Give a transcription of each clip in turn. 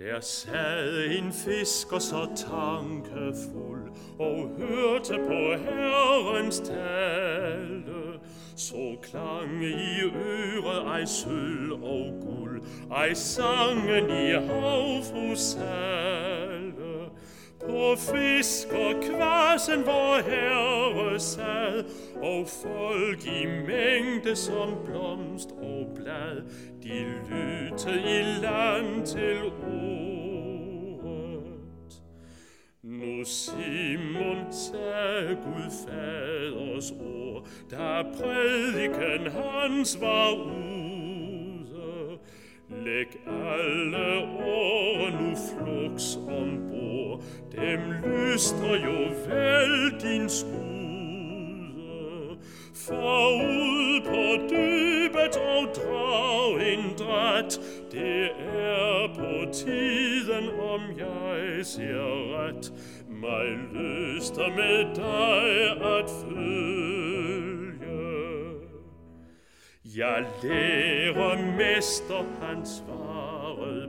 Der sad en fisker så tankefuld og hørte på Herrens tale. Så klang i øret ej sølv og guld, ej sangen i havfrusale. På fiskerkvassen, hvor herre sad, og folk i mængde som blomst og blad, de lyttede i land til ordet. Nu Simon sagde Gud faders ord, da prædiken hans var ude. Læg alle ord nu flugs ombord, dem lyster jo vel din skude. For ud på dybet og drag en dræt, det er på tiden, om jeg ser ret, mig lyster med dig at følge. Jeg lærer mester, hans svarede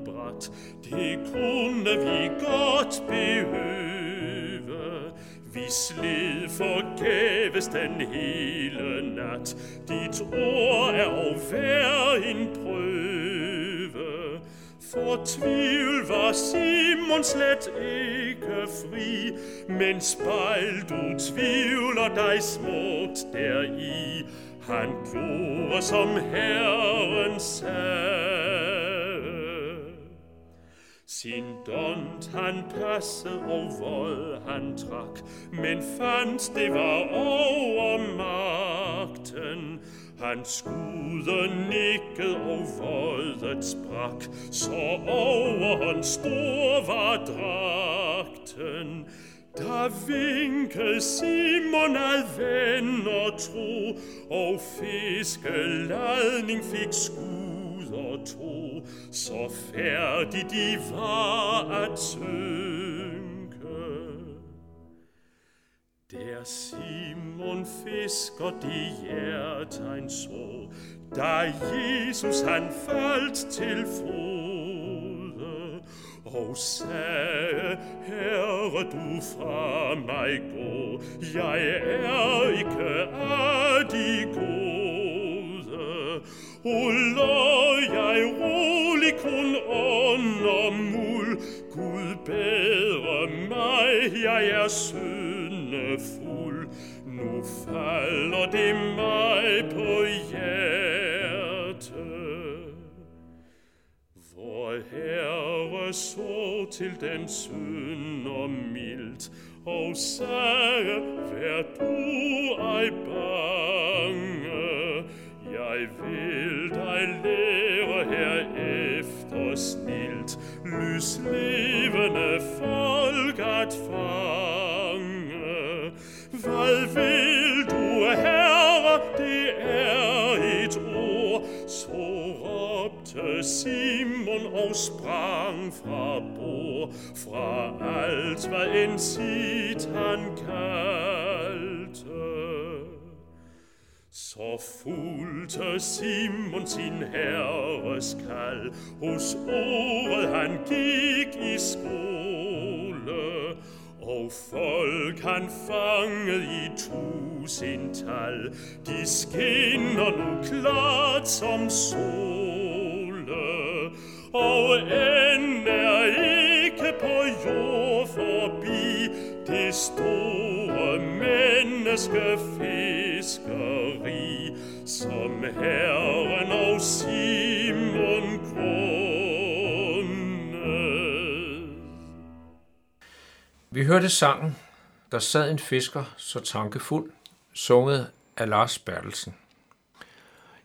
bræt, det kunne vi godt behøve. Vi slid forgæves den hele nat, dit ord er jo hver en prøve. For tvivl var Simon slet ikke fri, men spejl du tvivler dig smukt deri, han gjorde som Herren sagde. Sin dont han passe og vold han trak, men fandt det var over magten. Han skude nikket og voldet sprak, så over hans stor var dragten. Da vinkede Simon al ven og tro, og fiskeladning fik skud og to, så færdig de var at synke. Der Simon fisker de hjertegn så, da Jesus han faldt til fode, og sagde, Herre, du fra mig gå, jeg er ikke af de gode. Ruller jeg rolig kun under mul, Gud bedre mig, jeg er syndefuld. Nu falder det mig på hjerte. Vor Herre så til den synder mildt, og sagde, vær du ej bange. Jeg vil dig lære herefter snilt, lys levende folk at fange. Hvad vil du, Herre, det er et ord, så råbte Simon og sprang fra bord, fra alt hvad en sit han kald. Så fulgte Simon sin herres kald, hos ordet han gik i skole, og folk han fanget i tusindtal, de skinner nu klart som sole, og end er ikke på jord forbi det store menneskefiskeri, som Herren og Simon grundede. Vi hørte sangen, der sad en fisker så tankefuld, sunget af Lars Bertelsen.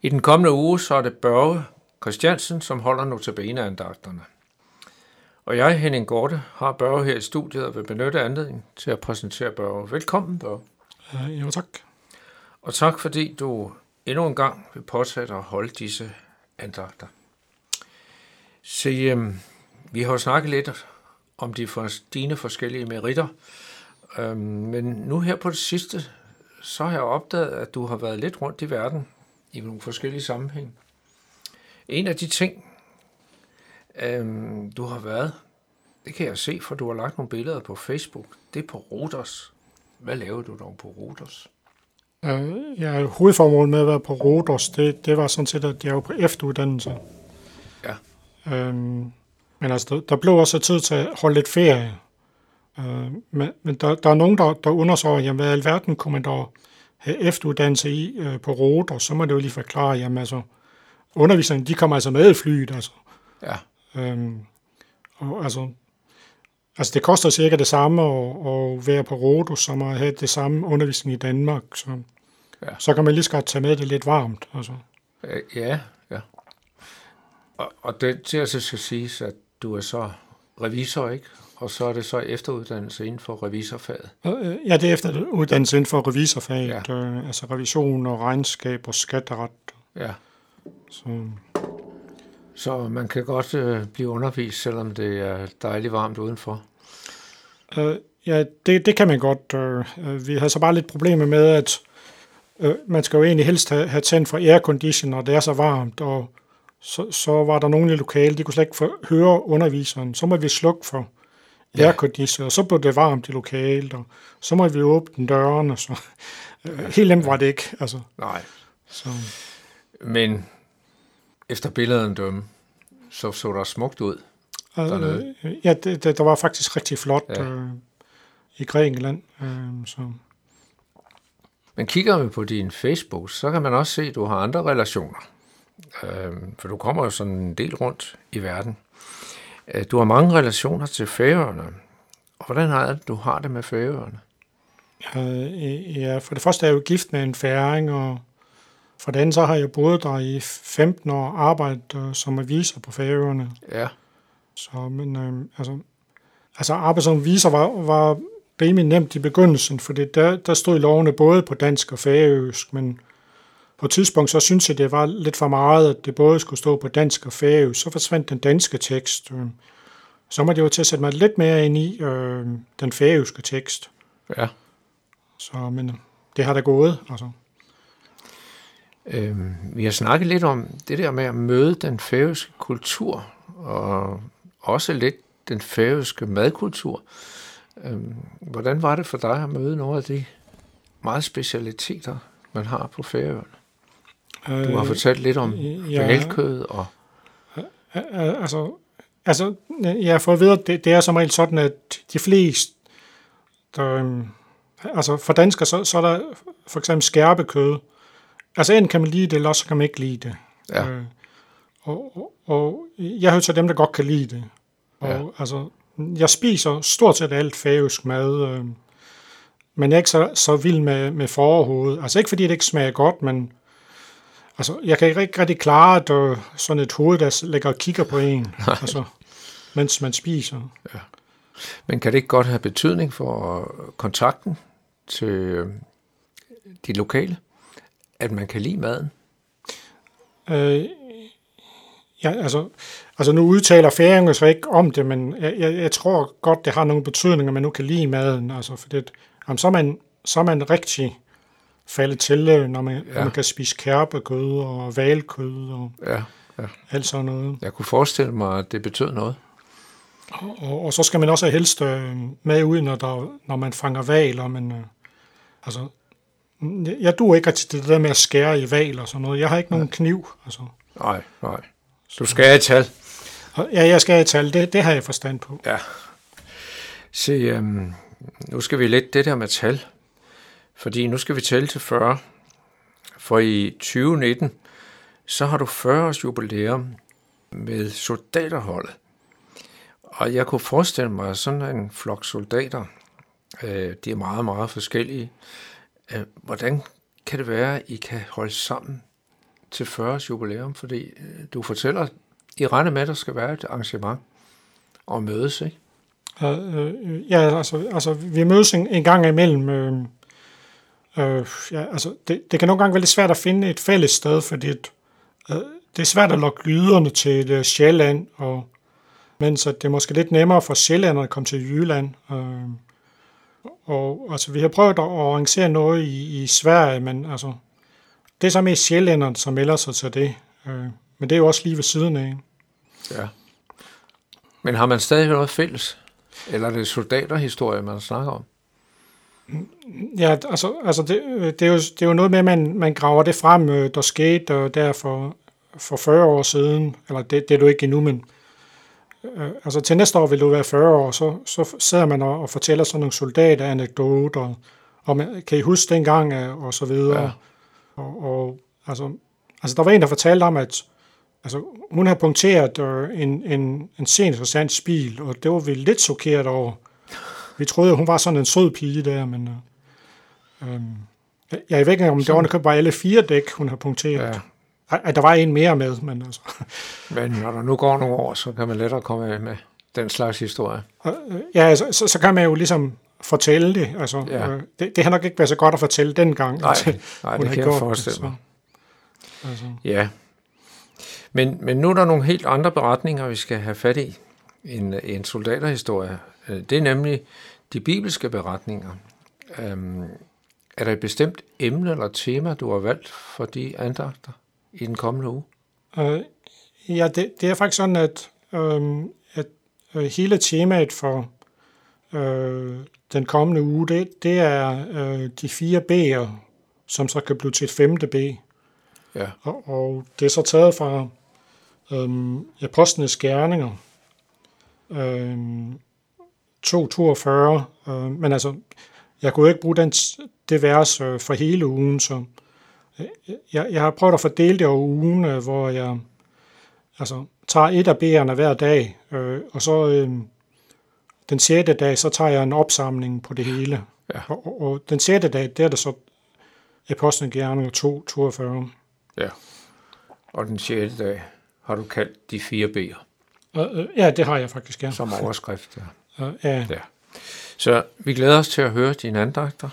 I den kommende uge så er det Børge Christiansen, som holder notabeneandagterne. Og jeg, Henning Gorte, har Børge her i studiet og vil benytte anledningen til at præsentere Børge. Velkommen, Børge. Uh, jo, tak. Og tak fordi du endnu en gang vil påsætte at holde disse andagter. Se, øh, vi har jo snakket lidt om de for, dine forskellige meritter, øh, men nu her på det sidste, så har jeg opdaget, at du har været lidt rundt i verden i nogle forskellige sammenhænge. En af de ting, øh, du har været, det kan jeg se, for du har lagt nogle billeder på Facebook. Det er på Rodos. Hvad laver du dog på Rodos? Øh, ja, hovedformålet med at være på Rodos, det, det var sådan set, at jeg var på efteruddannelse. Ja. Øhm, men altså, der, der blev også tid til at holde lidt ferie. Øh, men men der, der er nogen, der, der undersøger, jamen, hvad i alverden kunne man dog have efteruddannelse i øh, på Rodos, så må det jo lige forklare, jamen altså, underviserne, de kommer altså med i flyet, altså. Ja. Øhm, og altså, altså, det koster cirka det samme at, at være på Rodos, som at have det samme undervisning i Danmark, så, Ja. så kan man lige så godt tage med det lidt varmt, altså. Øh, Ja, ja. Og, og det til at så skal siges, at du er så revisor, ikke? Og så er det så efteruddannelse inden for revisorfaget. Øh, Ja, det er efter uddannelse inden for revisorfaget, Ja. ja. øh, altså revision og regnskab og skatteret. Ja. Så, Så man kan godt øh, blive undervist, selvom det er dejligt varmt udenfor. øh, ja, det, det kan man godt. Øh, øh, vi har så bare lidt problemer med, at øh, man skal jo egentlig helst have, have tændt for aircondition, når det er så varmt, og så, så var der nogen i lokalet, de kunne slet ikke få, høre underviseren. Så må vi slukke for Ja. aircondition, og så blev det varmt i lokalet, og så må vi åbne dørene. Så, øh, helt nemt var det ikke. Altså, Nej. så. Men efter billederne dømme, så så der smukt ud. Dernede. Øh, ja, det, det, der var faktisk rigtig flot Ja. øh, i Grækenland. Øh, så. Men kigger vi på din Facebook, så kan man også se, at du har andre relationer. Øh, for du kommer jo sådan en del rundt i verden. Øh, Du har mange relationer til Færøerne. Og hvordan har det, du har det med Færøerne? Øh, ja, for det første er jeg jo gift med en færing, og for andet så har jeg boet der i 15 år og arbejdet øh, som aviser på Færøerne. Ja, Så, men øh, altså, altså arbejde som aviser var, var rimelig nemt i begyndelsen, for der, der stod lovene både på dansk og færøsk, men på et tidspunkt så synes jeg, det var lidt for meget, at det både skulle stå på dansk og færøsk. Så forsvandt den danske tekst. Øh. Så må det jo til at sætte mig lidt mere ind i øh, den færøske tekst. ja. Så, men øh, det har da gået. Altså. Øh, vi har snakket lidt om det der med at møde den færøske kultur, og også lidt den færøske madkultur. Øh, hvordan var det for dig at møde nogle af de meget specialiteter, man har på Færøerne? Du har fortalt lidt om Øh, ja. og... Øh, øh, altså, altså, jeg fået at vide, at det, det er som regel sådan, at de fleste, der, øhm, altså for danskere, så, så er der for eksempel skærpekød. Altså enten kan man lide det, eller også kan man ikke lide det. Ja. Øh, og, og, og jeg hører til dem, der godt kan lide det. Og Ja. altså, jeg spiser stort set alt færøsk mad, øh, men jeg er ikke så, så vild med, med forhovedet. Altså ikke fordi det ikke smager godt, men altså, jeg kan ikke rigtig, rigtig klare at, øh, sådan et hoved, der ligger og kigger på en, altså, mens man spiser. Men kan det ikke godt have betydning for øh, kontakten til øh, de lokale, at man kan lide maden? Øh, ja, altså, altså nu udtaler færinger så ikke om det, men jeg, jeg, jeg tror godt, det har nogle betydninger, at man nu kan lide maden. Altså, for det, jamen, så, er man, så er man rigtig faldet til, øh, når man, ja. når man kan spise kærpekød og valkød og Ja, ja. alt sådan noget. Jeg kunne forestille mig, at det betød noget. Og, og så skal man også helst øh, med ud, når, der, når man fanger valer, men øh, altså, jeg, duer ikke til det der med at skære i val og sådan noget. Jeg har ikke nogen kniv, altså. Nej, nej. Du skal et tal. Ja, jeg skal et tal, det, det har jeg forstand på. Ja. Se, øhm, nu skal vi lidt det der med tal. Fordi nu skal vi tælle til 40. For i 2019, så har du 40 års jubilæum med soldaterholdet. Og jeg kunne forestille mig, at sådan en flok soldater, øh, de er meget, meget forskellige. Øh, hvordan kan det være, at I kan holde sammen til 40 års jubilæum? Fordi øh, du fortæller, I regner med, at der skal være et arrangement og mødes, ikke? Øh, øh, ja, altså, altså, vi mødes en, en gang imellem. Øh, øh, ja, altså, det, det kan nogle gange være lidt svært at finde et fælles sted, fordi et, øh, det er svært at lokke yderne til øh, Sjælland, og, mens at det er måske lidt nemmere for Sjælland at komme til Jylland. Øh, og altså, vi har prøvet at arrangere noget i, i Sverige, men altså, det er så mest sjællænderne, som melder sig til det. Øh, men det er jo også lige ved siden af. Ja. Men har man stadig noget fælles? Eller er det soldaterhistorie, man snakker om? Ja, altså, altså det, det, er jo, det er jo noget med, at man, man graver det frem, øh, der skete øh, der for, for 40 år siden, eller det, det er du ikke endnu, men øh, altså til næste år vil du være 40 år, så, så sidder man og, og fortæller sådan nogle soldatanekdoter, og man, kan I huske dengang, øh, og så videre. Ja. Og, og altså, altså, der var en, der fortalte om, at altså, hun har punkteret øh, en, en, en sen interessant bil, og det var vi lidt chokeret over. Vi troede, hun var sådan en sød pige der, men... Øh, øh, jeg ved ikke, om det var bare alle fire dæk, hun har punkteret. Ja. Ej, der var en mere med, men altså... Men når der nu går nogle år, så kan man lettere komme med den slags historie. Ja, så, så, så kan man jo ligesom fortælle det. Altså, ja. øh, det, det har nok ikke været så godt at fortælle dengang. Nej, altså, nej det kan jeg forestille mig. Altså. Ja. Men, men nu er der nogle helt andre beretninger, vi skal have fat i. En, en soldaterhistorie. Øh, det er nemlig de bibelske beretninger. Øhm, er der et bestemt emne eller tema, du har valgt for de andagter i den kommende uge? Øh, ja, det, det er faktisk sådan, at, øh, at øh, hele temaet for øh, den kommende uge, det, det er øh, de fire B'er, som så kan blive til et femte B. Ja. Og, og det er så taget fra øh, Apostlenes Gerninger, øh, 242, øh, men altså, jeg kunne ikke bruge den, det vers øh, for hele ugen, så jeg, jeg har prøvet at fordele det over ugen, øh, hvor jeg altså, tager et af B'erne hver dag, øh, og så øh, den sjette dag, så tager jeg en opsamling på det hele. Ja. Og, og, og den sjette dag, det er der så Apostlen Gerninger 2, 42. Ja. Og den sjette dag har du kaldt de fire B'er. Uh, uh, ja, det har jeg faktisk, ja. Som overskrift, ja. Uh, ja. ja. Så vi glæder os til at høre dine andagter.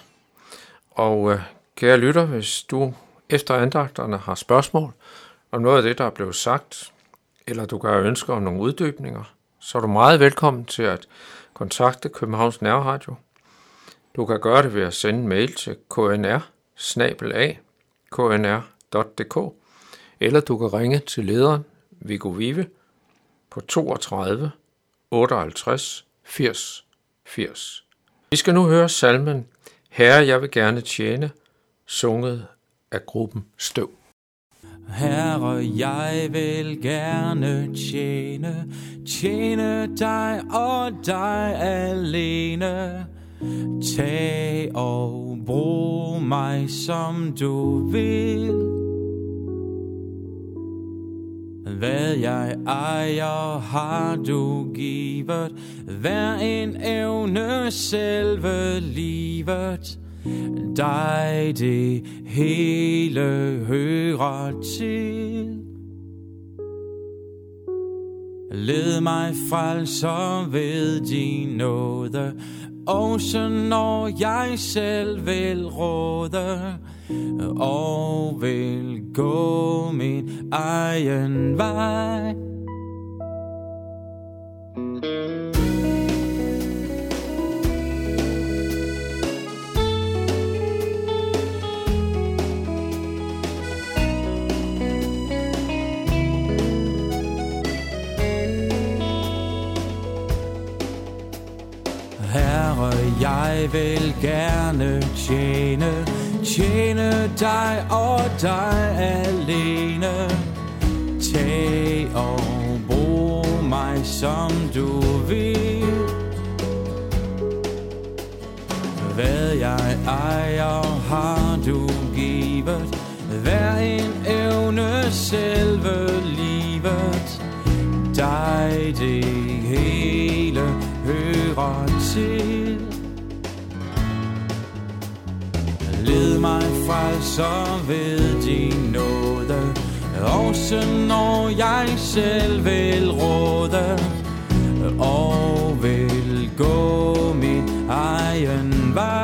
Og uh, kære lytter, hvis du efter andagterne har spørgsmål om noget af det, der er blevet sagt, eller du gør ønsker om nogle uddybninger, så er du meget velkommen til at kontakte Københavns Nærradio. Du kan gøre det ved at sende en mail til knr knr.dk eller du kan ringe til lederen Viggo Vive på 32 58 80 80. Vi skal nu høre salmen Herre, jeg vil gerne tjene, sunget af gruppen Støv. Herre, jeg vil gerne tjene, tjene dig og dig alene. Tag og brug mig som du vil. Hvad jeg ejer har du givet, hver en evne selve livet dig det hele hører til. Led mig frelser ved din nåde, også når jeg selv vil råde, og vil gå min egen vej. Jeg vil gerne tjene, tjene dig og dig alene. Tag og brug mig som du vil. Hvad jeg ejer har du givet, hver en evne selve livet. Dig det hele hører til. Mig frelser ved din nåde Også når jeg selv vil råde Og vil gå min egen vej.